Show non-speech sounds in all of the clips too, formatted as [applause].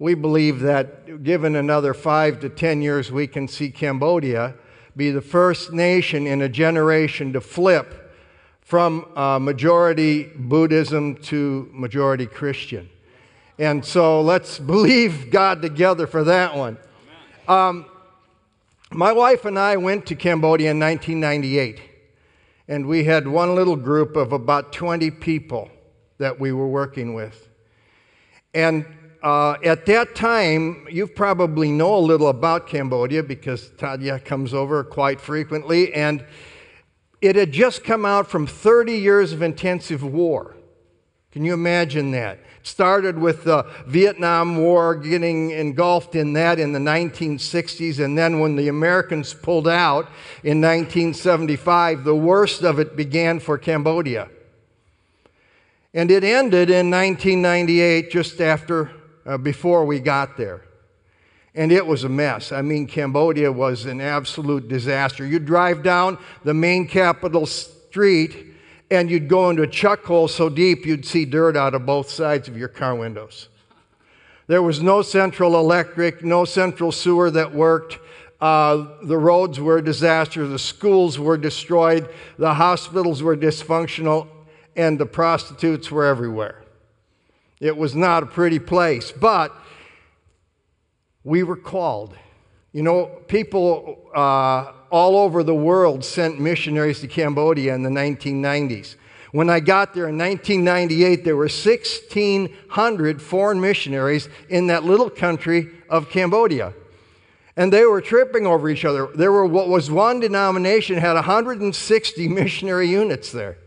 We believe that given another five to ten years, we can see Cambodia be the first nation in a generation to flip from uh, majority Buddhism to majority Christian. And so let's [laughs] believe God together for that one. Um, my wife and I went to Cambodia in 1998, and we had one little group of about 20 people that we were working with. And uh, at that time, you probably know a little about Cambodia because Tadia comes over quite frequently, and it had just come out from 30 years of intensive war. Can you imagine that? It started with the Vietnam War, getting engulfed in that in the 1960s, and then when the Americans pulled out in 1975, the worst of it began for Cambodia. And it ended in 1998, just after, uh, before we got there. And it was a mess. I mean, Cambodia was an absolute disaster. You'd drive down the main capital street, and you'd go into a chuck hole so deep you'd see dirt out of both sides of your car windows. There was no central electric, no central sewer that worked. Uh, the roads were a disaster. The schools were destroyed. The hospitals were dysfunctional and the prostitutes were everywhere. It was not a pretty place, but we were called. You know, people uh, all over the world sent missionaries to Cambodia in the 1990s. When I got there in 1998, there were 1,600 foreign missionaries in that little country of Cambodia. And they were tripping over each other. There were what was one denomination had 160 missionary units there.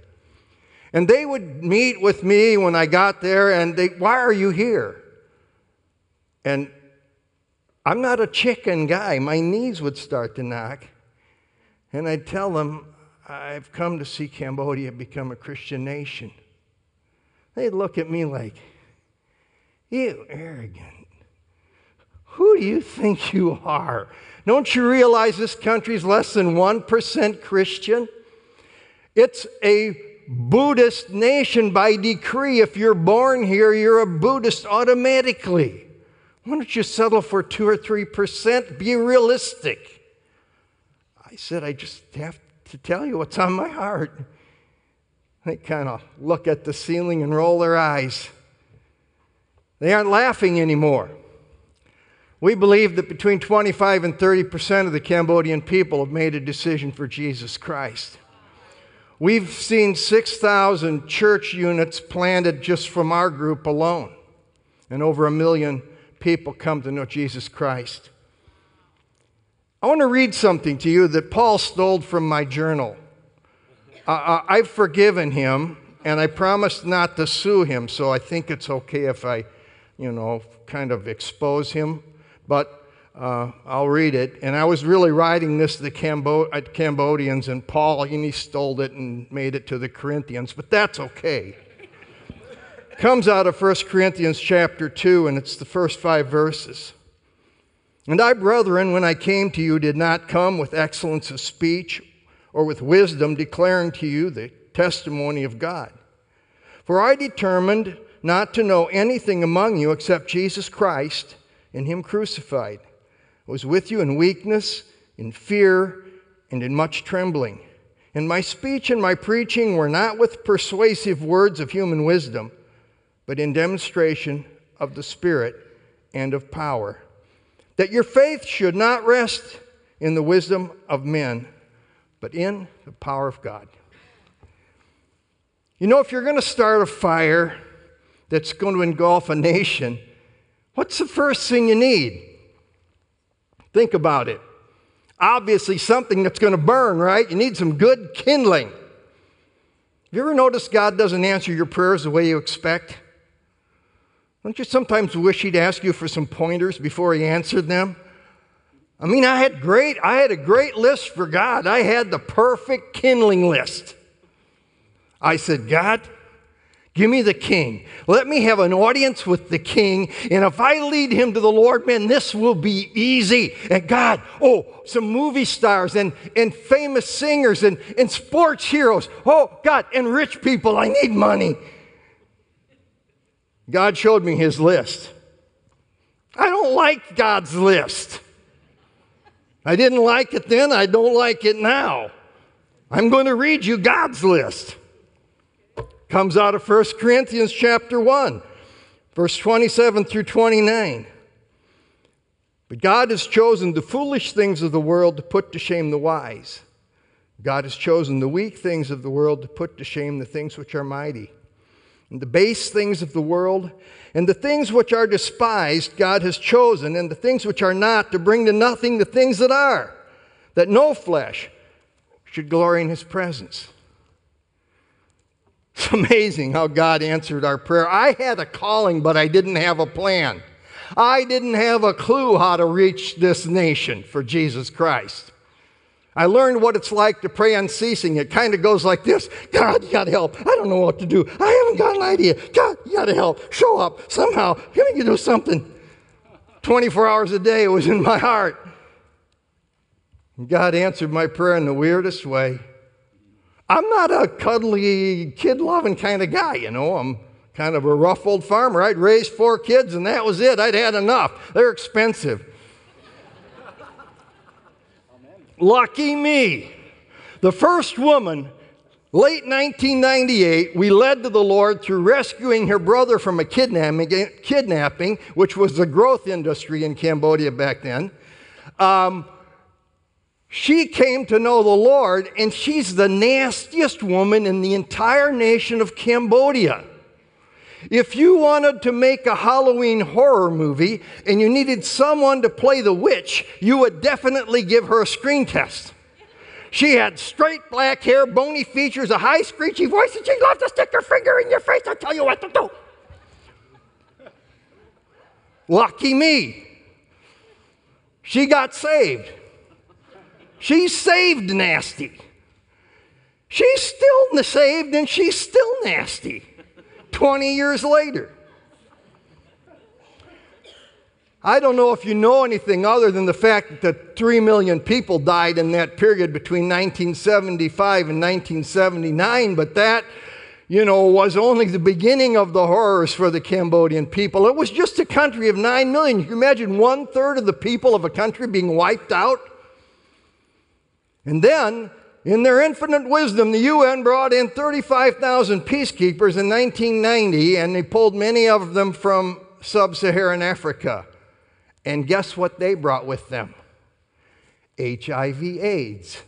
And they would meet with me when I got there and they, why are you here? And I'm not a chicken guy. My knees would start to knock. And I'd tell them, I've come to see Cambodia become a Christian nation. They'd look at me like, you arrogant. Who do you think you are? Don't you realize this country's less than 1% Christian? It's a Buddhist nation by decree. If you're born here, you're a Buddhist automatically. Why don't you settle for two or three percent? Be realistic. I said, I just have to tell you what's on my heart. They kind of look at the ceiling and roll their eyes. They aren't laughing anymore. We believe that between 25 and 30 percent of the Cambodian people have made a decision for Jesus Christ. We've seen 6,000 church units planted just from our group alone, and over a million people come to know Jesus Christ. I want to read something to you that Paul stole from my journal. Uh, I've forgiven him, and I promised not to sue him, so I think it's okay if I, you know, kind of expose him. But uh, I'll read it. And I was really writing this to the uh, Cambodians, and Paul, and he stole it and made it to the Corinthians, but that's okay. Comes out of 1 Corinthians chapter 2, and it's the first five verses. And I, brethren, when I came to you, did not come with excellence of speech or with wisdom, declaring to you the testimony of God. For I determined not to know anything among you except Jesus Christ and Him crucified was with you in weakness, in fear, and in much trembling. And my speech and my preaching were not with persuasive words of human wisdom, but in demonstration of the Spirit and of power. That your faith should not rest in the wisdom of men, but in the power of God. You know, if you're going to start a fire that's going to engulf a nation, what's the first thing you need? Think about it. Obviously, something that's going to burn, right? You need some good kindling. Have you ever noticed God doesn't answer your prayers the way you expect? Don't you sometimes wish He'd ask you for some pointers before He answered them? I mean, I had great, I had a great list for God. I had the perfect kindling list. I said, God, Give me the king. Let me have an audience with the king. And if I lead him to the Lord, man, this will be easy. And God, oh, some movie stars and, and famous singers and, and sports heroes. Oh, God, and rich people. I need money. God showed me his list. I don't like God's list. I didn't like it then, I don't like it now. I'm going to read you God's list. Comes out of 1 Corinthians chapter 1, verse 27 through 29. But God has chosen the foolish things of the world to put to shame the wise. God has chosen the weak things of the world to put to shame the things which are mighty. And the base things of the world, and the things which are despised, God has chosen, and the things which are not, to bring to nothing the things that are, that no flesh should glory in his presence. It's amazing how God answered our prayer. I had a calling, but I didn't have a plan. I didn't have a clue how to reach this nation for Jesus Christ. I learned what it's like to pray unceasing. It kind of goes like this God, you got to help. I don't know what to do. I haven't got an idea. God, you got to help. Show up somehow. Can you do something? 24 hours a day, it was in my heart. And God answered my prayer in the weirdest way. I'm not a cuddly, kid loving kind of guy, you know. I'm kind of a rough old farmer. I'd raised four kids and that was it. I'd had enough. They're expensive. Lucky me. The first woman, late 1998, we led to the Lord through rescuing her brother from a kidnapping, kidnapping which was the growth industry in Cambodia back then. Um, she came to know the Lord, and she's the nastiest woman in the entire nation of Cambodia. If you wanted to make a Halloween horror movie and you needed someone to play the witch, you would definitely give her a screen test. She had straight black hair, bony features, a high screechy voice, and she loved to stick her finger in your face and tell you what to do. Lucky me. She got saved. She's saved nasty. She's still saved and she's still nasty 20 years later. I don't know if you know anything other than the fact that 3 million people died in that period between 1975 and 1979, but that, you know, was only the beginning of the horrors for the Cambodian people. It was just a country of 9 million. You can imagine one third of the people of a country being wiped out? And then, in their infinite wisdom, the UN brought in 35,000 peacekeepers in 1990, and they pulled many of them from sub Saharan Africa. And guess what they brought with them? HIV AIDS.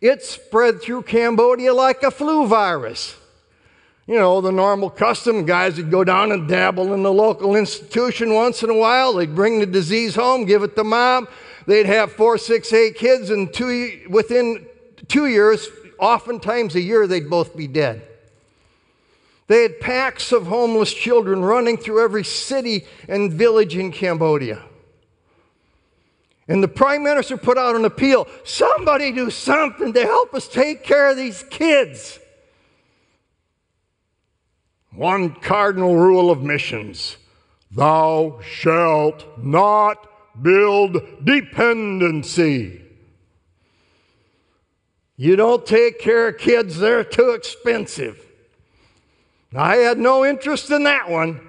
It spread through Cambodia like a flu virus. You know, the normal custom guys would go down and dabble in the local institution once in a while. They'd bring the disease home, give it to mom. They'd have four, six, eight kids, and two, within two years, oftentimes a year, they'd both be dead. They had packs of homeless children running through every city and village in Cambodia. And the prime minister put out an appeal somebody do something to help us take care of these kids. One cardinal rule of missions thou shalt not build dependency. You don't take care of kids, they're too expensive. I had no interest in that one.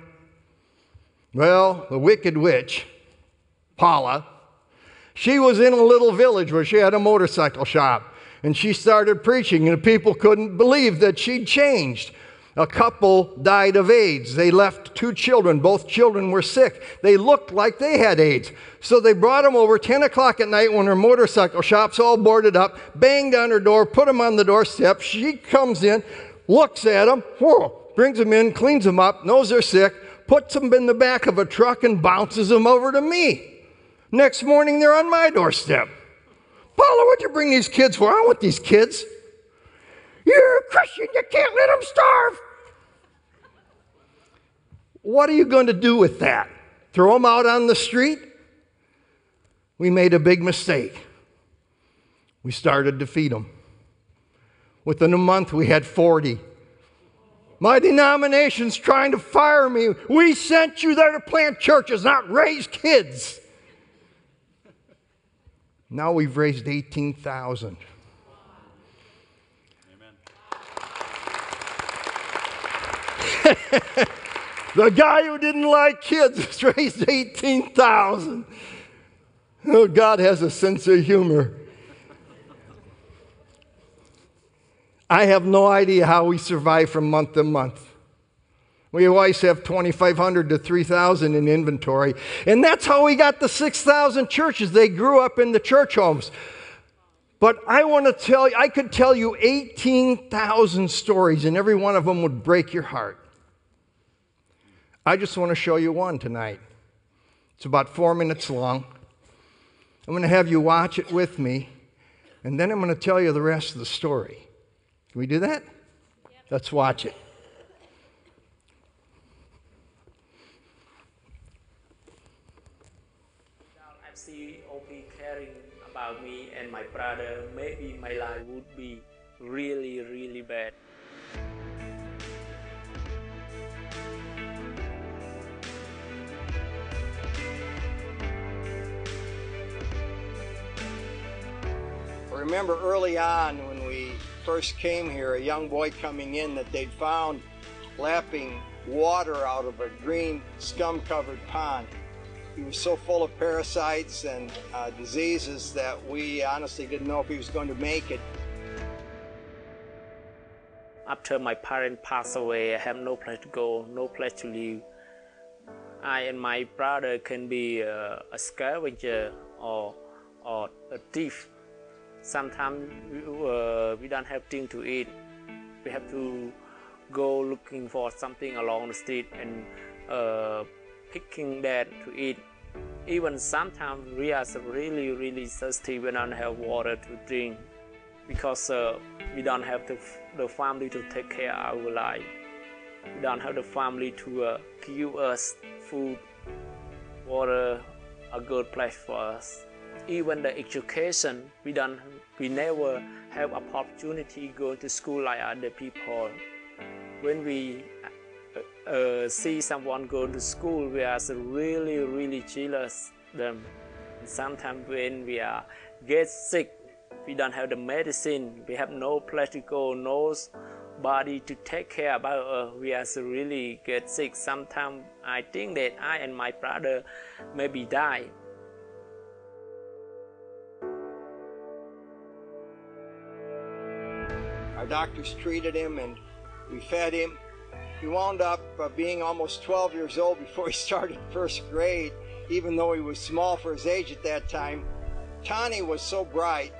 Well, the wicked witch, Paula, she was in a little village where she had a motorcycle shop. And she started preaching, and people couldn't believe that she'd changed. A couple died of AIDS. They left two children. Both children were sick. They looked like they had AIDS. So they brought them over 10 o'clock at night when her motorcycle shop's all boarded up, banged on her door, put them on the doorstep. She comes in, looks at them, whoa, brings them in, cleans them up, knows they're sick, puts them in the back of a truck, and bounces them over to me. Next morning, they're on my doorstep. Paula, what'd you bring these kids for? I want these kids. You're a Christian, you can't let them starve. What are you going to do with that? Throw them out on the street? We made a big mistake. We started to feed them. Within a month, we had 40. My denomination's trying to fire me. We sent you there to plant churches, not raise kids. Now we've raised 18,000. [laughs] The guy who didn't like kids raised 18,000. Oh, God has a sense of humor. I have no idea how we survive from month to month. We always have 2,500 to 3,000 in inventory. And that's how we got the 6,000 churches. They grew up in the church homes. But I want to tell you, I could tell you 18,000 stories, and every one of them would break your heart. I just want to show you one tonight. It's about four minutes long. I'm going to have you watch it with me, and then I'm going to tell you the rest of the story. Can we do that? Yep. Let's watch it. I see OP caring about me and my brother. Maybe my life would be really, really bad. Remember early on when we first came here, a young boy coming in that they'd found lapping water out of a green scum covered pond. He was so full of parasites and uh, diseases that we honestly didn't know if he was going to make it. After my parents passed away, I have no place to go, no place to live. I and my brother can be a, a scavenger or, or a thief sometimes we, uh, we don't have things to eat. We have to go looking for something along the street and uh, picking that to eat. Even sometimes we are really, really thirsty. We don't have water to drink because uh, we don't have the, the family to take care of our life. We don't have the family to uh, give us food, water, a good place for us even the education we don't we never have opportunity go to school like other people. When we uh, uh, see someone go to school we are really really jealous them. Sometimes when we are get sick we don't have the medicine we have no place to go no body to take care about us we are really get sick. Sometimes i think that i and my brother maybe die doctors treated him and we fed him. He wound up uh, being almost 12 years old before he [laughs] started first grade, even though he was small for his age at that time. Tani was so bright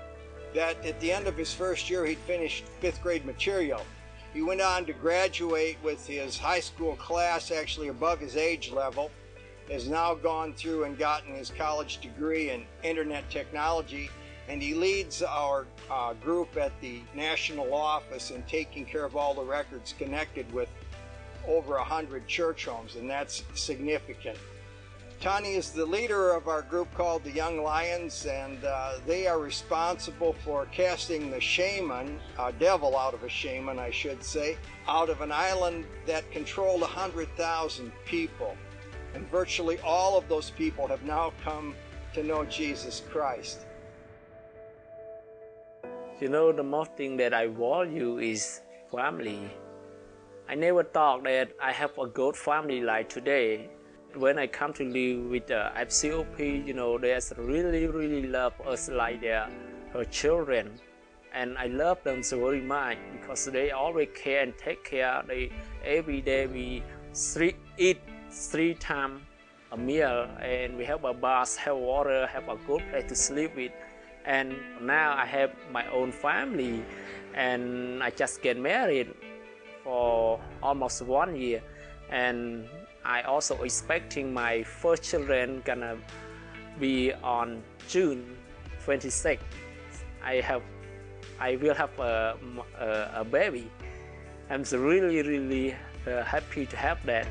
that at the end of his first year, he'd finished fifth grade material. He went on to graduate with his high school class actually above his age level, has now gone through and gotten his college degree in internet technology and he leads our uh, group at the national office in taking care of all the records connected with over 100 church homes, and that's significant. Tani is the leader of our group called the Young Lions, and uh, they are responsible for casting the shaman, uh, devil out of a shaman, I should say, out of an island that controlled 100,000 people. And virtually all of those people have now come to know Jesus Christ. You know, the most thing that I value is family. I never thought that I have a good family like today. When I come to live with the FCOP, you know, they really, really love us like their her children. And I love them so very much because they always care and take care. They every day we three, eat three times a meal and we have a bath, have water, have a good place to sleep with and now I have my own family and I just get married for almost one year. And I also expecting my first children gonna be on June 26th I have I will have a, a, a baby. I'm really really uh, happy to have that.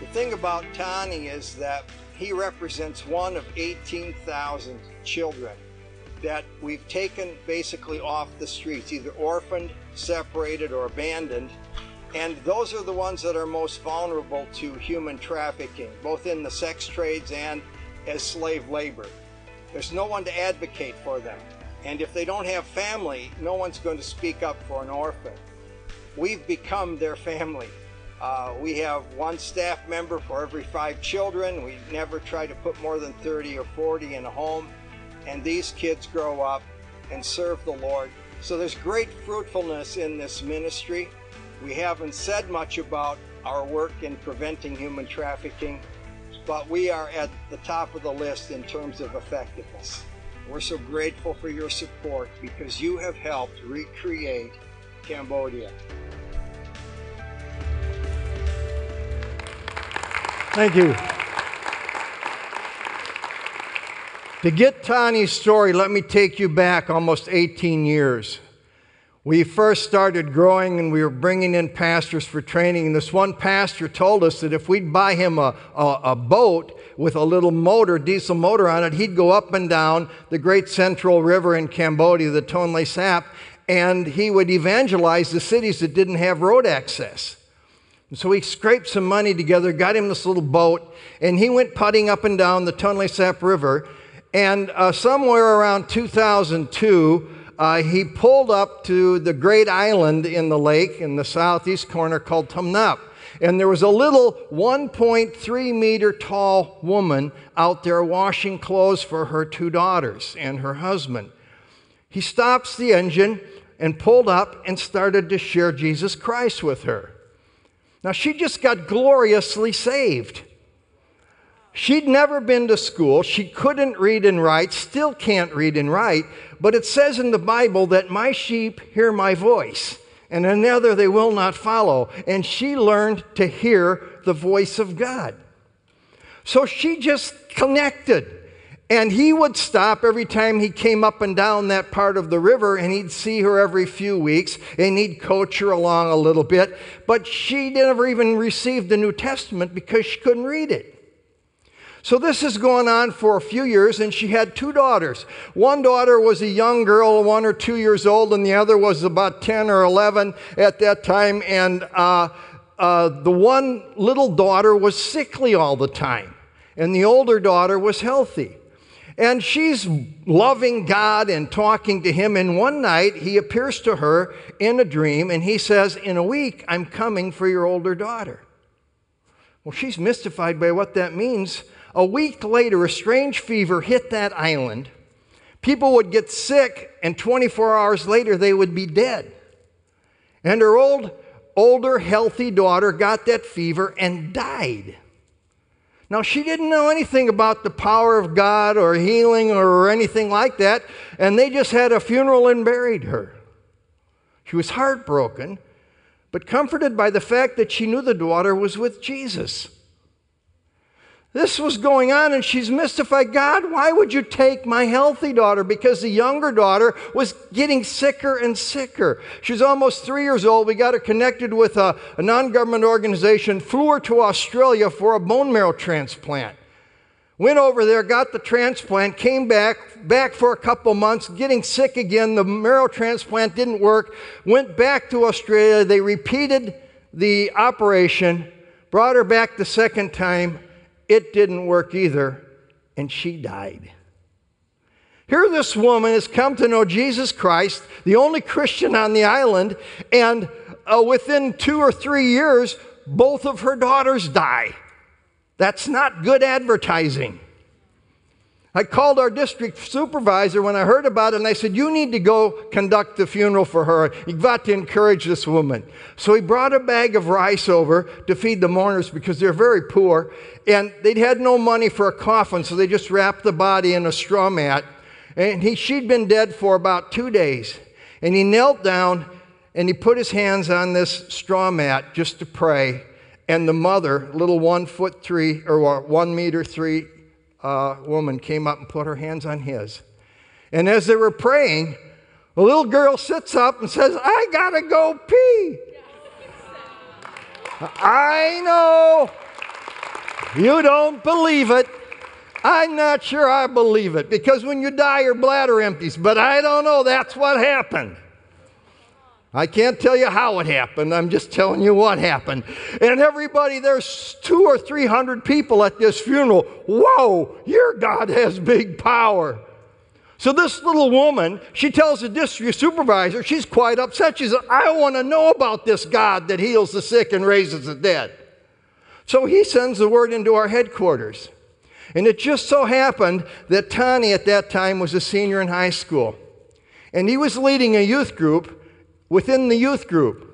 The thing about Tani is that he represents one of 18,000 children that we've taken basically off the streets, either orphaned, separated, or abandoned. And those are the ones that are most vulnerable to human trafficking, both in the sex trades and as slave labor. There's no one to advocate for them. And if they don't have family, no one's going to speak up for an orphan. We've become their family. Uh, we have one staff member for every five children. We never try to put more than 30 or 40 in a home. And these kids grow up and serve the Lord. So there's great fruitfulness in this ministry. We haven't said much about our work in preventing human trafficking, but we are at the top of the list in terms of effectiveness. We're so grateful for your support because you have helped recreate Cambodia. Thank you. To get Tani's story, let me take you back almost 18 years. We first started growing and we were bringing in pastors for training. And this one pastor told us that if we'd buy him a, a, a, boat with a little motor, diesel motor on it, he'd go up and down the great central river in Cambodia, the Tonle Sap, and he would evangelize the cities that didn't have road access. And so he scraped some money together, got him this little boat, and he went putting up and down the Tonle Sap River. And uh, somewhere around 2002, uh, he pulled up to the great island in the lake in the southeast corner called Tum Nap. And there was a little 1.3 meter tall woman out there washing clothes for her two daughters and her husband. He stops the engine and pulled up and started to share Jesus Christ with her. Now, she just got gloriously saved. She'd never been to school. She couldn't read and write, still can't read and write, but it says in the Bible that my sheep hear my voice, and another they will not follow. And she learned to hear the voice of God. So she just connected. And he would stop every time he came up and down that part of the river, and he'd see her every few weeks, and he'd coach her along a little bit. But she never even received the New Testament because she couldn't read it. So this has gone on for a few years, and she had two daughters. One daughter was a young girl, one or two years old, and the other was about 10 or 11 at that time. And uh, uh, the one little daughter was sickly all the time, and the older daughter was healthy. And she's loving God and talking to him. And one night, he appears to her in a dream, and he says, In a week, I'm coming for your older daughter. Well, she's mystified by what that means. A week later, a strange fever hit that island. People would get sick, and 24 hours later, they would be dead. And her old, older, healthy daughter got that fever and died. Now, she didn't know anything about the power of God or healing or anything like that, and they just had a funeral and buried her. She was heartbroken, but comforted by the fact that she knew the daughter was with Jesus. This was going on, and she's mystified. God, why would you take my healthy daughter? Because the younger daughter was getting sicker and sicker. She's almost three years old. We got her connected with a, a non government organization, flew her to Australia for a bone marrow transplant. Went over there, got the transplant, came back, back for a couple months, getting sick again. The marrow transplant didn't work. Went back to Australia. They repeated the operation, brought her back the second time it didn't work either, and she died. Here, this woman has come to know Jesus Christ, the only Christian on the island, and uh, within two or three years, both of her daughters die. That's not good advertising. I called our district supervisor when I heard about it and I said, You need to go conduct the funeral for her. You've got to encourage this woman. So he brought a bag of rice over to feed the mourners because they're very poor and they'd had no money for a coffin, so they just wrapped the body in a straw mat. And he, she'd been dead for about two days. And he knelt down and he put his hands on this straw mat just to pray. And the mother, little one foot three or one meter three uh, woman came up and put her hands on his. And as they were praying, a little girl sits up and says, I gotta go pee. I know you don't believe it. I'm not sure I believe it because when you die, your bladder empties, but I don't know. That's what happened. I can't tell you how it happened. I'm just telling you what happened. And everybody, there's two or three hundred people at this funeral. Whoa, your God has big power. So this little woman, she tells the district supervisor, she's quite upset. She says, I want to know about this God that heals the sick and raises the dead. So he sends the word into our headquarters. And it just so happened that Tani at that time was a senior in high school. And he was leading a youth group within the youth group.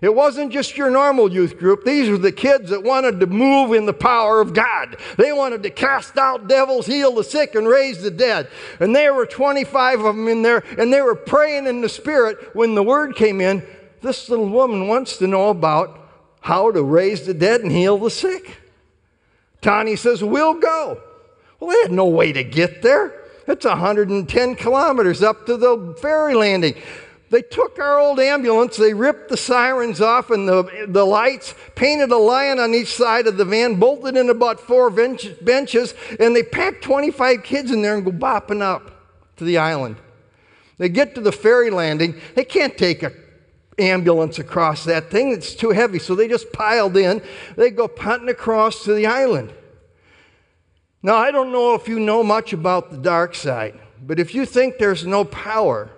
It wasn't just your normal youth group. These were the kids that wanted to move in the power of God. They wanted to cast out devils, heal the sick, and raise the dead. And there were 25 of them in there, and they were praying in the Spirit when the word came in. This little woman wants to know about how to raise the dead and heal the sick. Tani says, We'll go. Well, they had no way to get there. It's 110 kilometers up to the ferry landing. They took our old ambulance, they ripped the sirens off and the, the lights, painted a lion on each side of the van, bolted in about four bench, benches, and they packed 25 kids in there and go bopping up to the island. They get to the ferry landing. They can't take a ambulance across that thing. It's too heavy. So they just piled in. They go punting across to the island. Now, I don't know if you know much about the dark side, but if you think there's no power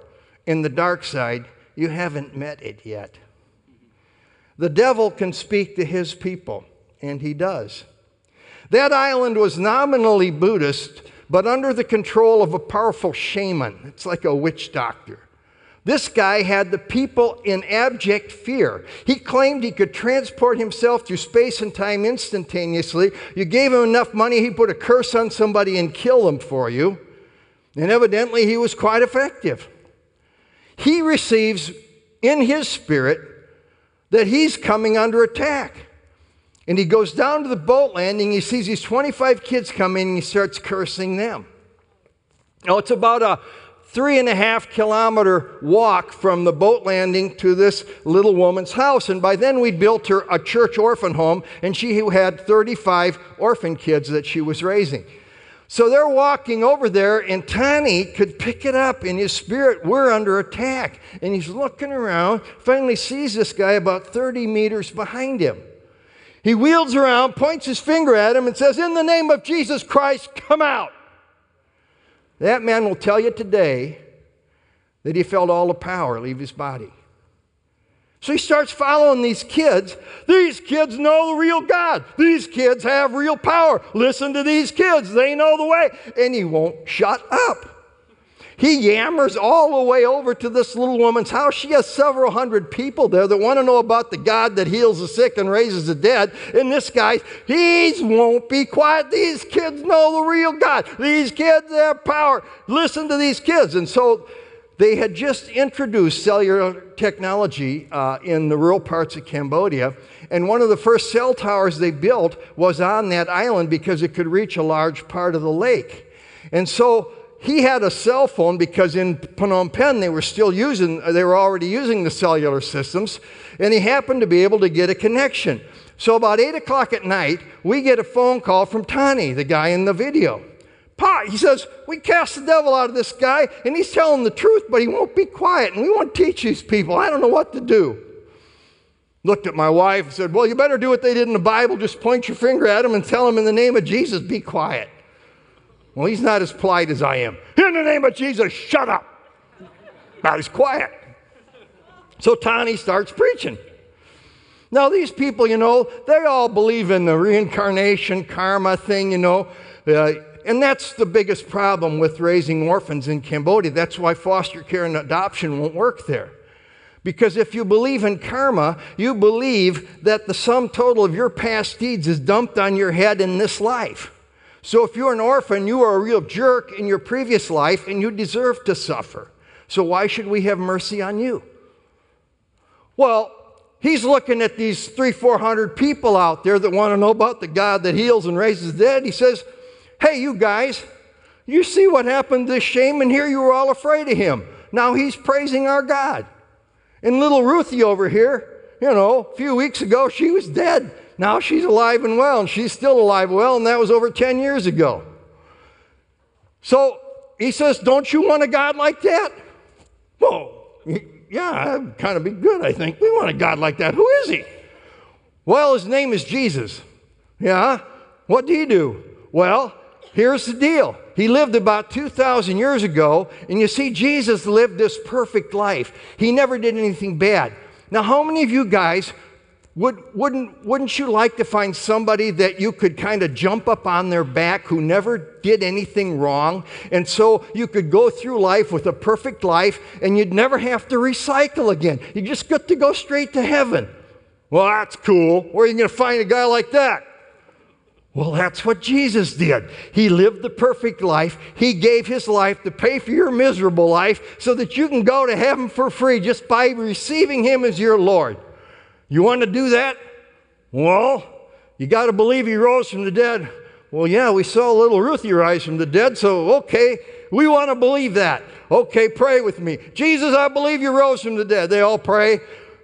in the dark side, you haven't met it yet. The devil can speak to his people, and he does. That island was nominally Buddhist, but under the control of a powerful shaman. It's like a witch doctor. This guy had the people in abject fear. He claimed he could transport himself through space and time instantaneously. You gave him enough money, he put a curse on somebody and kill them for you. And evidently, he was quite effective. He receives in his spirit that he's coming under attack. And he goes down to the boat landing. He sees these 25 kids come in and he starts cursing them. Now, it's about a three and a half kilometer walk from the boat landing to this little woman's house. And by then, we'd built her a church orphan home, and she had 35 orphan kids that she was raising. So they're walking over there, and Tani could pick it up in his spirit. We're under attack. And he's looking around, finally sees this guy about 30 meters behind him. He wheels around, points his finger at him, and says, In the name of Jesus Christ, come out. That man will tell you today that he felt all the power leave his body. So he starts following these kids. These kids know the real God. These kids have real power. Listen to these kids, they know the way. And he won't shut up. He yammers all the way over to this little woman's house. She has several hundred people there that want to know about the God that heals the sick and raises the dead. And this guy, he won't be quiet. These kids know the real God. These kids have power. Listen to these kids. And so they had just introduced cellular technology uh, in the rural parts of Cambodia. And one of the first cell towers they built was on that island because it could reach a large part of the lake. And so he had a cell phone because in Phnom Penh they were still using, they were already using the cellular systems, and he happened to be able to get a connection. So about 8 o'clock at night, we get a phone call from Tani, the guy in the video. Pa, he says, we cast the devil out of this guy, and he's telling the truth, but he won't be quiet, and we want to teach these people. I don't know what to do. Looked at my wife and said, Well, you better do what they did in the Bible. Just point your finger at them and tell them in the name of Jesus, be quiet. Well, he's not as polite as I am. In the name of Jesus, shut up. Now he's quiet. So Tani starts preaching. Now, these people, you know, they all believe in the reincarnation karma thing, you know. Uh, and that's the biggest problem with raising orphans in Cambodia. That's why foster care and adoption won't work there. Because if you believe in karma, you believe that the sum total of your past deeds is dumped on your head in this life. So if you're an orphan, you were a real jerk in your previous life and you deserve to suffer. So why should we have mercy on you? Well, he's looking at these three, four hundred people out there that want to know about the God that heals and raises dead. He says, Hey, you guys, you see what happened to shaman here? You were all afraid of him. Now he's praising our God. And little Ruthie over here, you know, a few weeks ago, she was dead. Now she's alive and well, and she's still alive and well, and that was over 10 years ago. So he says, Don't you want a God like that? Well, yeah, that'd kind of be good, I think. We want a God like that. Who is he? Well, his name is Jesus. Yeah? What do you do? Well, here's the deal He lived about 2,000 years ago, and you see, Jesus lived this perfect life. He never did anything bad. Now, how many of you guys would, wouldn't, wouldn't you like to find somebody that you could kind of jump up on their back who never did anything wrong? And so you could go through life with a perfect life and you'd never have to recycle again. You just get to go straight to heaven. Well, that's cool. Where are you going to find a guy like that? Well, that's what Jesus did. He lived the perfect life. He gave his life to pay for your miserable life so that you can go to heaven for free just by receiving him as your Lord. You want to do that? Well, you got to believe he rose from the dead. Well, yeah, we saw little Ruthie rise from the dead, so okay, we want to believe that. Okay, pray with me. Jesus, I believe you rose from the dead. They all pray.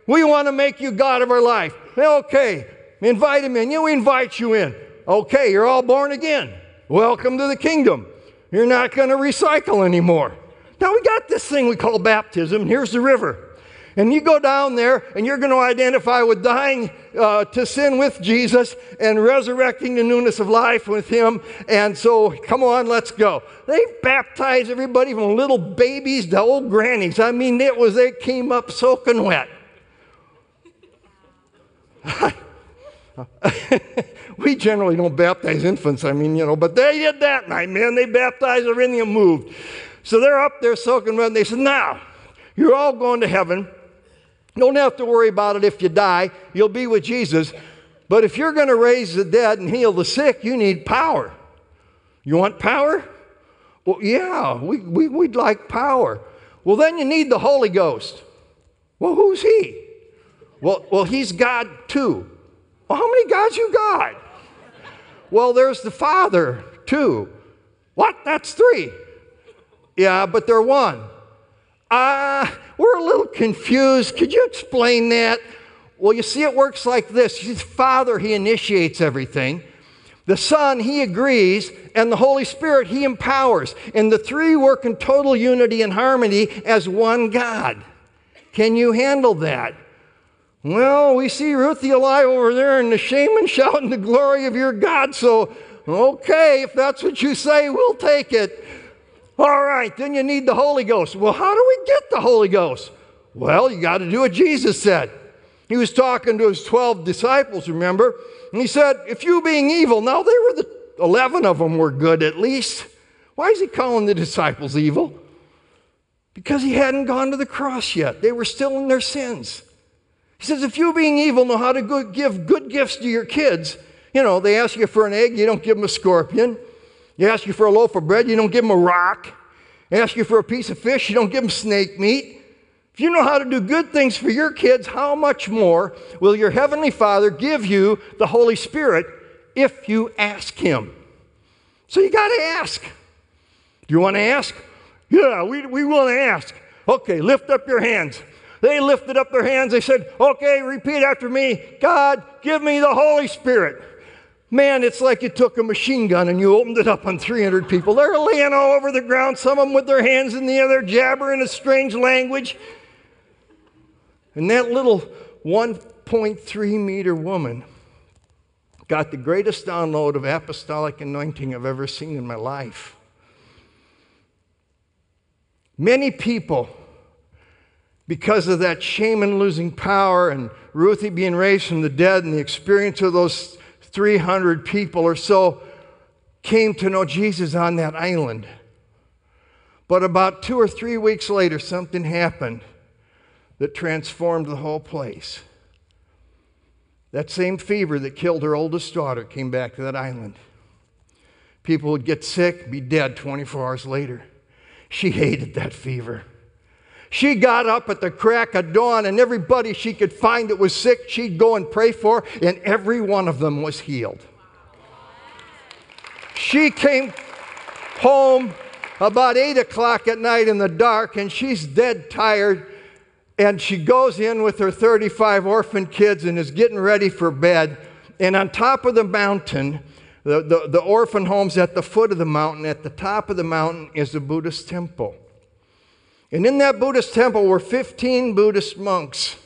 We want to make you God of our life. Okay, invite him in. You invite you in. Okay, you're all born again. Welcome to the kingdom. You're not going to recycle anymore. Now we got this thing we call baptism. Here's the river. And you go down there and you're going to identify with dying uh, to sin with Jesus and resurrecting the newness of life with Him. And so, come on, let's go. They baptized everybody from little babies to old grannies. I mean, it was, they came up soaking wet. [laughs] [laughs] we generally don't baptize infants, I mean, you know, but they did that night, man. They baptized and moved. So they're up there soaking wet, and they said, Now, you're all going to heaven. Don't have to worry about it if you die. You'll be with Jesus. But if you're going to raise the dead and heal the sick, you need power. You want power? Well, yeah, we, we, we'd like power. Well, then you need the Holy Ghost. Well, who's he? Well, well, he's God too. Well, how many gods you got? Well, there's the Father too. What? That's three. Yeah, but they're one. Ah, uh, we're a little confused. Could you explain that? Well, you see, it works like this His Father, He initiates everything. The Son, He agrees, and the Holy Spirit, He empowers. And the three work in total unity and harmony as one God. Can you handle that? Well, we see Ruthie alive over there and the shaman shouting the glory of your God, so okay, if that's what you say, we'll take it. All right, then you need the Holy Ghost. Well, how do we get the Holy Ghost? Well, you got to do what Jesus said. He was talking to his 12 disciples, remember? And he said, If you being evil, now they were the 11 of them were good at least. Why is he calling the disciples evil? Because he hadn't gone to the cross yet. They were still in their sins. He says, If you being evil know how to give good gifts to your kids, you know, they ask you for an egg, you don't give them a scorpion. You ask you for a loaf of bread, you don't give them a rock. They ask you for a piece of fish, you don't give them snake meat. If you know how to do good things for your kids, how much more will your Heavenly Father give you the Holy Spirit if you ask Him? So you got to ask. Do you want to ask? Yeah, we, we want to ask. Okay, lift up your hands. They lifted up their hands. They said, Okay, repeat after me God, give me the Holy Spirit. Man, it's like you took a machine gun and you opened it up on 300 people. They're laying all over the ground, some of them with their hands in the other, jabbering a strange language. And that little 1.3 meter woman got the greatest download of apostolic anointing I've ever seen in my life. Many people, because of that shaman losing power and Ruthie being raised from the dead and the experience of those 300 people or so came to know Jesus on that island. But about two or three weeks later, something happened that transformed the whole place. That same fever that killed her oldest daughter came back to that island. People would get sick, be dead 24 hours later. She hated that fever. She got up at the crack of dawn, and everybody she could find that was sick, she'd go and pray for, and every one of them was healed. She came home about 8 o'clock at night in the dark, and she's dead tired. And she goes in with her 35 orphan kids and is getting ready for bed. And on top of the mountain, the, the, the orphan home's at the foot of the mountain. At the top of the mountain is a Buddhist temple. And in that Buddhist temple were 15 Buddhist monks.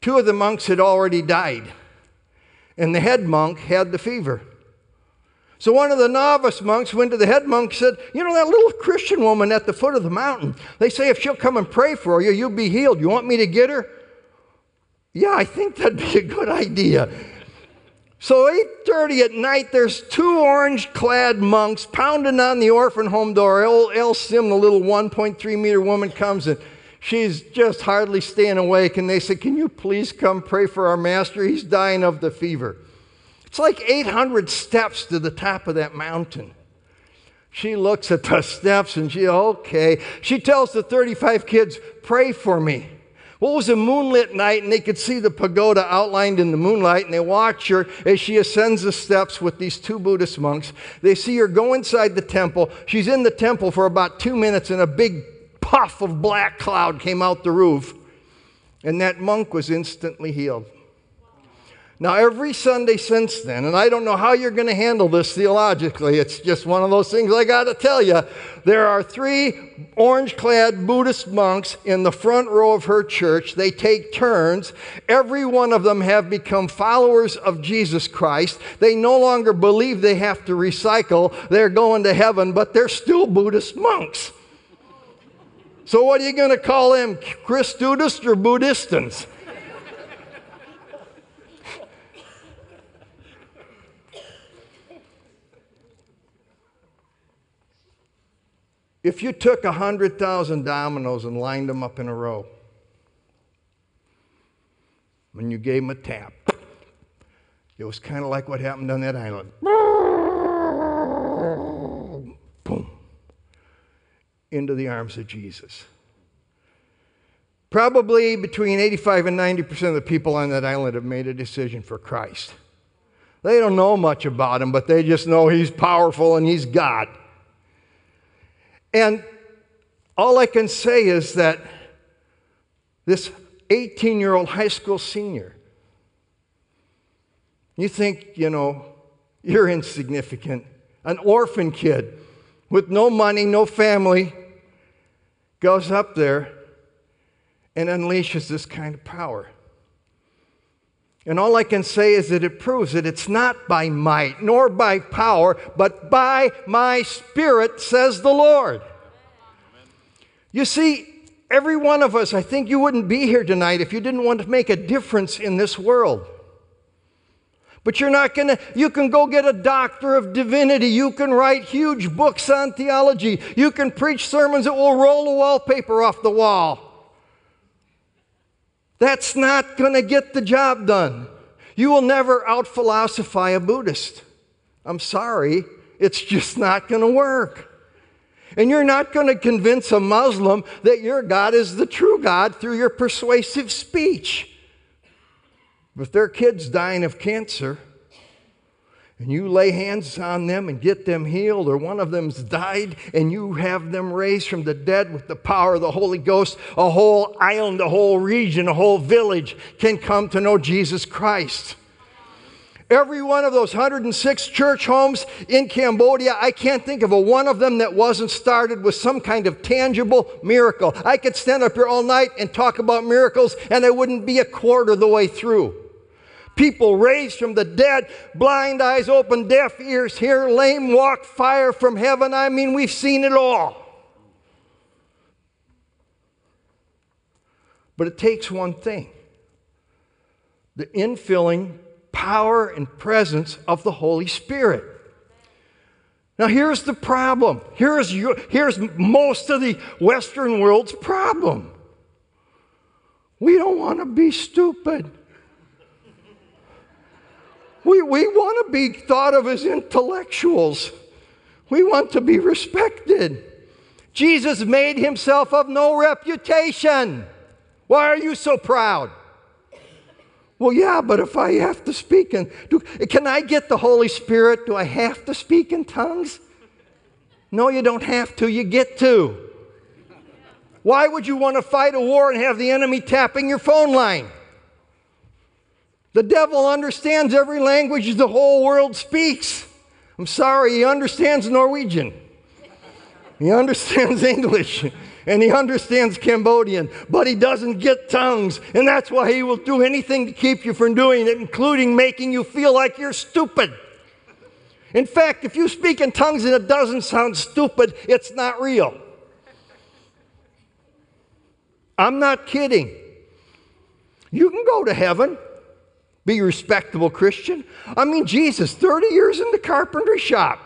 Two of the monks had already died, and the head monk had the fever. So one of the novice monks went to the head monk and said, You know, that little Christian woman at the foot of the mountain, they say if she'll come and pray for you, you'll be healed. You want me to get her? Yeah, I think that'd be a good idea. So 8:30 at night, there's two orange-clad monks pounding on the orphan home door. Old El Sim, the little 1.3 meter woman, comes and she's just hardly staying awake. And they say, "Can you please come pray for our master? He's dying of the fever." It's like 800 steps to the top of that mountain. She looks at the [laughs] steps and she, okay. She tells the 35 kids, pray for me. It was a moonlit night and they could see the pagoda outlined in the moonlight and they watch her as she ascends the steps with these two Buddhist monks. They see her go inside the temple. She's in the temple for about two minutes and a big puff of black cloud came out the roof and that monk was instantly healed. Now, every Sunday since then, and I don't know how you're going to handle this theologically, it's just one of those things I got to tell you. There are three orange clad Buddhist monks in the front row of her church. They take turns. Every one of them have become followers of Jesus Christ. They no longer believe they have to recycle, they're going to heaven, but they're still Buddhist monks. So, what are you going to call them? Christudists or Buddhistans? If you took 100,000 dominoes and lined them up in a row, when you gave them a tap, it was kind of like what happened on that island. Boom. Into the arms of Jesus. Probably between 85 and 90% of the people on that island have made a decision for Christ. They don't know much about him, but they just know he's powerful and he's God. And all I can say is that this 18 year old high school senior, you think, you know, you're insignificant. An orphan kid with no money, no family, goes up there and unleashes this kind of power. And all I can say is that it proves that it's not by might nor by power, but by my spirit, says the Lord. You see, every one of us, I think you wouldn't be here tonight if you didn't want to make a difference in this world. But you're not going to, you can go get a doctor of divinity. You can write huge books on theology. You can preach sermons that will roll the wallpaper off the wall. That's not going to get the job done. You will never out philosophize a Buddhist. I'm sorry, it's just not going to work. And you're not going to convince a Muslim that your God is the true God through your persuasive speech. If their kid's dying of cancer, and you lay hands on them and get them healed, or one of them's died and you have them raised from the dead with the power of the Holy Ghost, a whole island, a whole region, a whole village can come to know Jesus Christ. Every one of those 106 church homes in Cambodia, I can't think of a one of them that wasn't started with some kind of tangible miracle. I could stand up here all night and talk about miracles, and I wouldn't be a quarter the way through people raised from the dead, blind eyes open, deaf ears hear, lame walk, fire from heaven. I mean, we've seen it all. But it takes one thing the infilling power and presence of the Holy Spirit. Now, here's the problem. Here's, your, here's most of the Western world's problem. We don't want to be stupid. We, we want to be thought of as intellectuals. We want to be respected. Jesus made himself of no reputation. Why are you so proud? Well, yeah, but if I have to speak in, do, can I get the Holy Spirit? Do I have to speak in tongues? No, you don't have to. You get to. Why would you want to fight a war and have the enemy tapping your phone line? The devil understands every language the whole world speaks. I'm sorry, he understands Norwegian. He understands [laughs] English and he understands Cambodian, but he doesn't get tongues. And that's why he will do anything to keep you from doing it, including making you feel like you're stupid. In fact, if you speak in tongues and it doesn't sound stupid, it's not real. I'm not kidding. You can go to heaven, be a respectable Christian. I mean, Jesus, 30 years in the carpentry shop.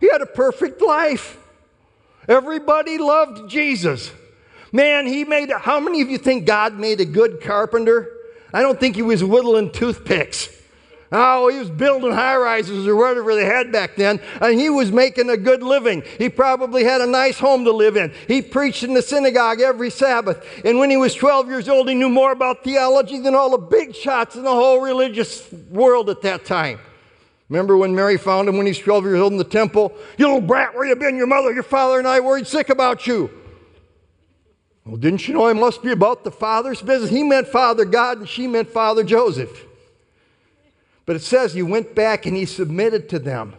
He had a perfect life. Everybody loved Jesus. Man, he made, how many of you think God made a good carpenter? I don't think he was whittling toothpicks. Oh, he was building high rises or whatever they had back then, and he was making a good living. He probably had a nice home to live in. He preached in the synagogue every Sabbath. And when he was 12 years old, he knew more about theology than all the big shots in the whole religious world at that time. Remember when Mary found him when he was 12 years old in the temple? You little brat, where you been? Your mother, your father, and I worried sick about you. Well, didn't you know it must be about the Father's business? He meant Father God, and she meant Father Joseph. But it says he went back and he submitted to them.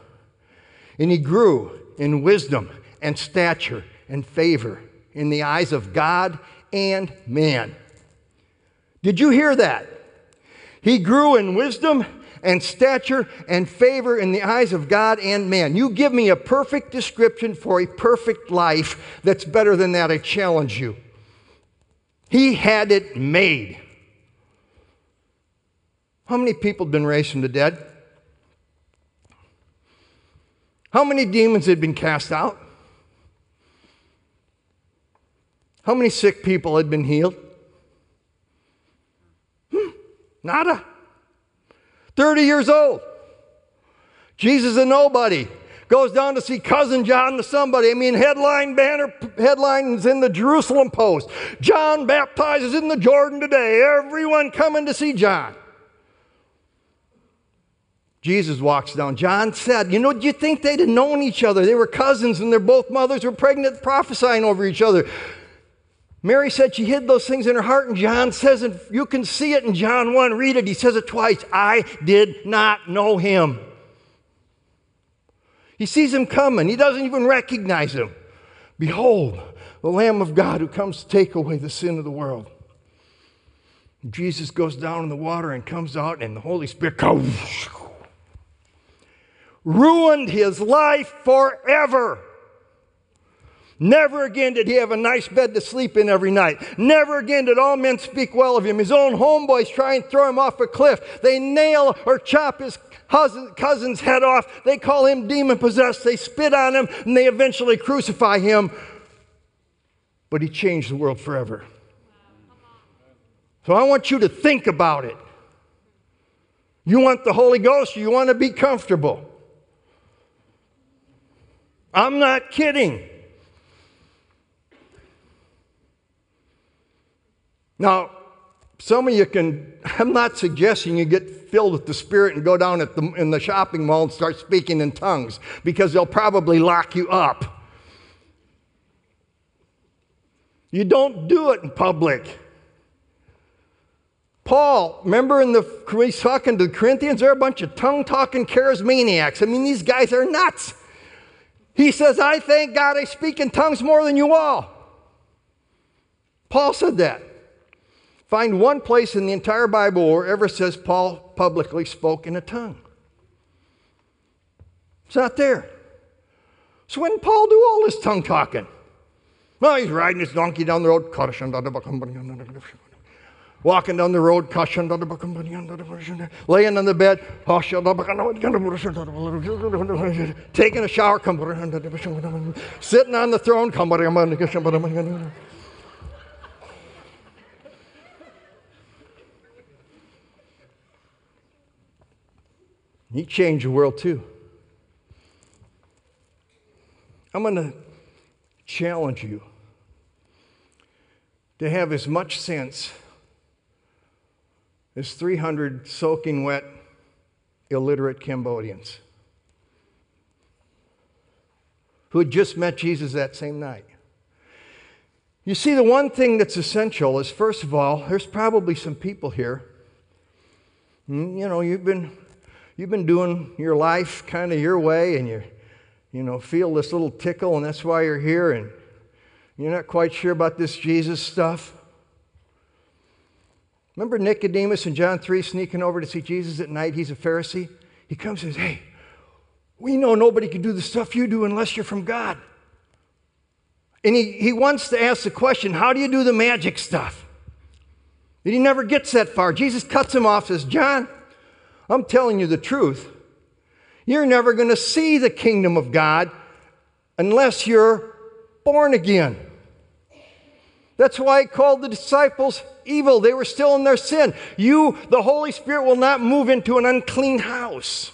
And he grew in wisdom and stature and favor in the eyes of God and man. Did you hear that? He grew in wisdom and stature and favor in the eyes of God and man. You give me a perfect description for a perfect life that's better than that. I challenge you. He had it made. How many people had been raised from the dead? How many demons had been cast out? How many sick people had been healed? Hmm, nada. 30 years old. Jesus a nobody. Goes down to see cousin John to somebody. I mean, headline banner headlines in the Jerusalem Post. John baptizes in the Jordan today. Everyone coming to see John. Jesus walks down. John said, You know, do you think they'd have known each other? They were cousins and their both mothers were pregnant, prophesying over each other. Mary said she hid those things in her heart, and John says, and you can see it in John 1, read it. He says it twice I did not know him. He sees him coming, he doesn't even recognize him. Behold, the Lamb of God who comes to take away the sin of the world. Jesus goes down in the water and comes out, and the Holy Spirit comes ruined his life forever. Never again did he have a nice bed to sleep in every night. Never again did all men speak well of him. His own homeboys try and throw him off a cliff. They nail or chop his cousin's head off. They call him demon possessed. They spit on him and they eventually crucify him. But he changed the world forever. So I want you to think about it. You want the Holy Ghost, you want to be comfortable. I'm not kidding. Now, some of you can, I'm not suggesting you get filled with the Spirit and go down at the, in the shopping mall and start speaking in tongues because they'll probably lock you up. You don't do it in public. Paul, remember in the when he's talking to the Corinthians, they're a bunch of tongue talking charismaniacs. I mean, these guys are nuts. He says, I thank God I speak in tongues more than you all. Paul said that. Find one place in the entire Bible where ever says Paul publicly spoke in a tongue. It's not there. So when Paul do all this tongue talking? Well, he's riding his donkey down the road walking down the road, laying on the bed, taking a shower, sitting on the throne. He changed the world too. I'm going to challenge you to have as much sense is 300 soaking wet, illiterate Cambodians who had just met Jesus that same night. You see, the one thing that's essential is, first of all, there's probably some people here. Hmm, you know, you've been, you've been doing your life kind of your way, and you, you know, feel this little tickle, and that's why you're here, and you're not quite sure about this Jesus stuff. Remember Nicodemus in John 3 sneaking over to see Jesus at night? He's a Pharisee. He comes and says, Hey, We know nobody can do the stuff you do unless you're from God. And he, he wants to ask the question how do you do the magic stuff? And he never gets that far. Jesus cuts him off, says, John, I'm telling you the truth. You're never going to see the kingdom of God unless you're born again. That's why he called the disciples evil. They were still in their sin. You, the Holy Spirit, will not move into an unclean house.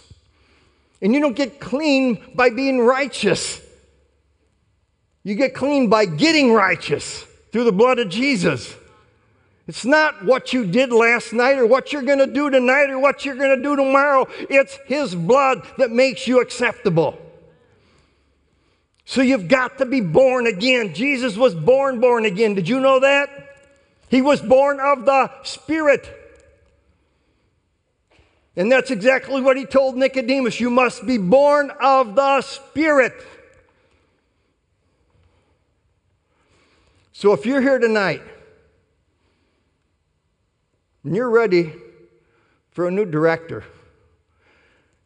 And you don't get clean by being righteous. You get clean by getting righteous through the blood of Jesus. It's not what you did last night or what you're going to do tonight or what you're going to do tomorrow. It's His blood that makes you acceptable. So you've got to be born again. Jesus was born, born again. Did you know that? He was born of the Spirit. And that's exactly what he told Nicodemus. You must be born of the Spirit. So if you're here tonight and you're ready for a new director,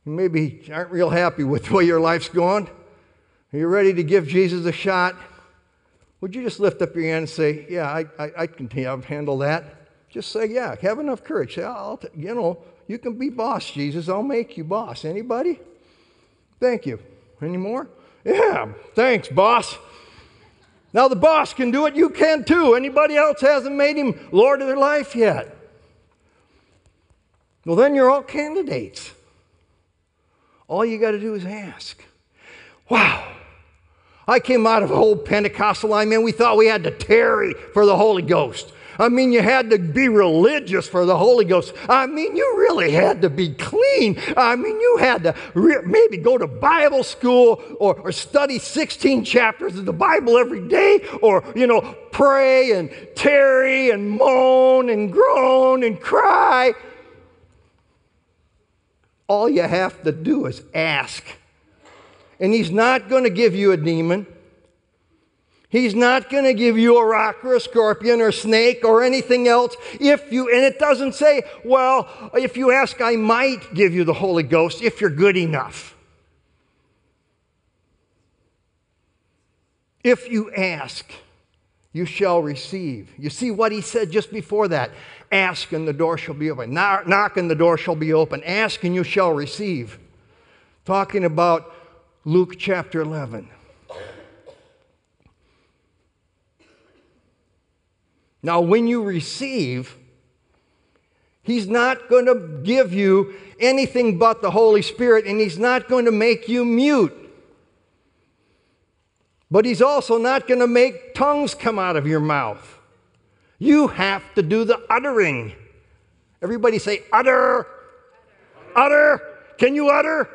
you maybe aren't real happy with the way your life's going, are you ready to give Jesus a shot? Would you just lift up your hand and say, Yeah, I, I, I can handle that? Just say, Yeah, have enough courage. Say, I'll, you know, you can be boss, Jesus. I'll make you boss. Anybody? Thank you. Any more? Yeah, thanks, boss. Now the boss can do it, you can too. Anybody else hasn't made him Lord of their life yet? Well, then you're all candidates. All you got to do is ask. Wow. I came out of a whole Pentecostal line, man. We thought we had to tarry for the Holy Ghost. I mean, you had to be religious for the Holy Ghost. I mean, you really had to be clean. I mean, you had to re- maybe go to Bible school or, or study 16 chapters of the Bible every day or, you know, pray and tarry and moan and groan and cry. All you have to do is ask. And He's not going to give you a demon. He's not going to give you a rock or a scorpion or a snake or anything else. If you, and it doesn't say, well, if you ask, I might give you the Holy Ghost if you're good enough. If you ask, you shall receive. You see what he said just before that. Ask and the door shall be open. Knock and the door shall be open. Ask and you shall receive. Talking about Luke chapter 11. Now, when you receive, He's not going to give you anything but the Holy Spirit, and He's not going to make you mute. But He's also not going to make tongues come out of your mouth. You have to do the uttering. Everybody say, utter. Utter. utter. Can you utter?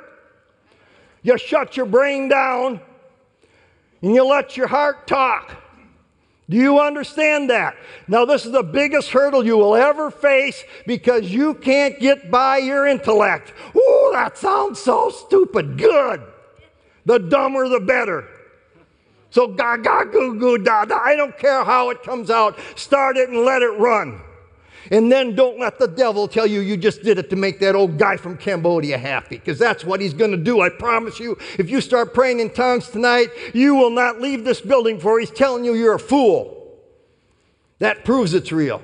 You shut your brain down and you let your heart talk. Do you understand that? Now, this is the biggest hurdle you will ever face because you can't get by your intellect. Ooh, that sounds so stupid. Good. The dumber, the better. So, ga ga goo goo da da. I don't care how it comes out. Start it and let it run. And then don't let the devil tell you you just did it to make that old guy from Cambodia happy, because that's what he's going to do. I promise you, if you start praying in tongues tonight, you will not leave this building for he's telling you you're a fool. That proves it's real.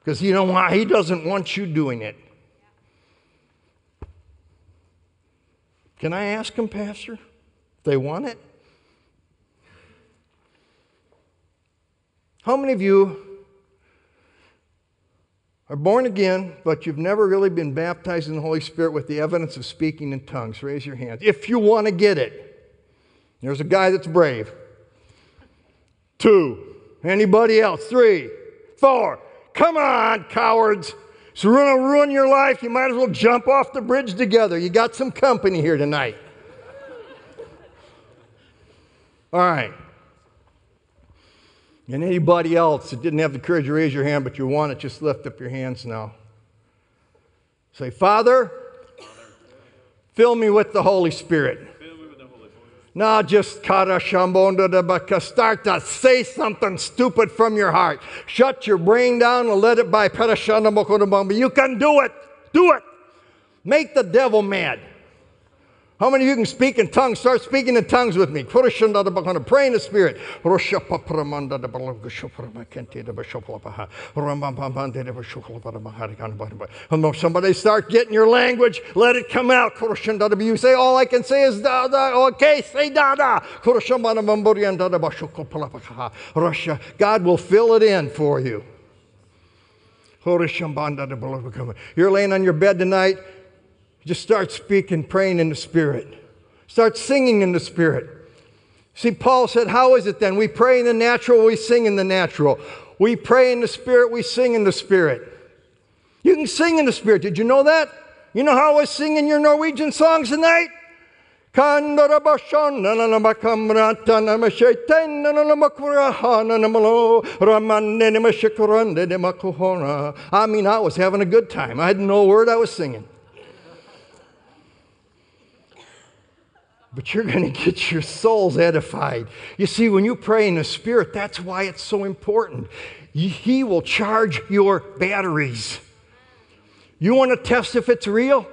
Because you know why? He doesn't want you doing it. Can I ask him, Pastor? If they want it? How many of you are born again, but you've never really been baptized in the Holy Spirit with the evidence of speaking in tongues, raise your hand. If you want to get it, there's a guy that's brave. Two. Anybody else? Three. Four. Come on, cowards. So we're going to ruin your life. You might as well jump off the bridge together. You got some company here tonight. All right. And anybody else that didn't have the courage to raise your hand, but you want it, just lift up your hands now. Say, Father, fill me with the Holy Spirit. Now just start to say something stupid from your heart. Shut your brain down and let it by. You can do it. Do it. Make the devil mad. How many of you can speak in tongues? Start speaking in tongues with me. Pray in the Spirit. Somebody start getting your language. Let it come out. You say, all I can say is da da. Okay, say da da. God will fill it in for you. You're laying on your bed tonight. Just start speaking, praying in the Spirit. Start singing in the Spirit. See, Paul said, How is it then? We pray in the natural, we sing in the natural. We pray in the Spirit, we sing in the Spirit. You can sing in the Spirit. Did you know that? You know how I was singing your Norwegian songs tonight? I mean, I was having a good time. I know a word I was singing. But you're going to get your souls edified. You see, when you pray in the Spirit, that's why it's so important. He will charge your batteries. You want to test if it's real?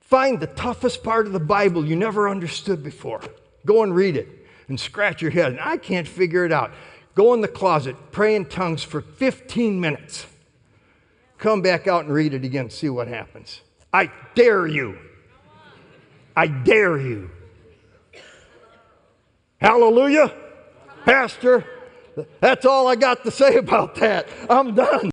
Find the toughest part of the Bible you never understood before. Go and read it and scratch your head. And I can't figure it out. Go in the closet, pray in tongues for 15 minutes. Come back out and read it again, see what happens. I dare you. I dare you. Hallelujah. Pastor, that's all I got to say [laughs] about that. I'm done.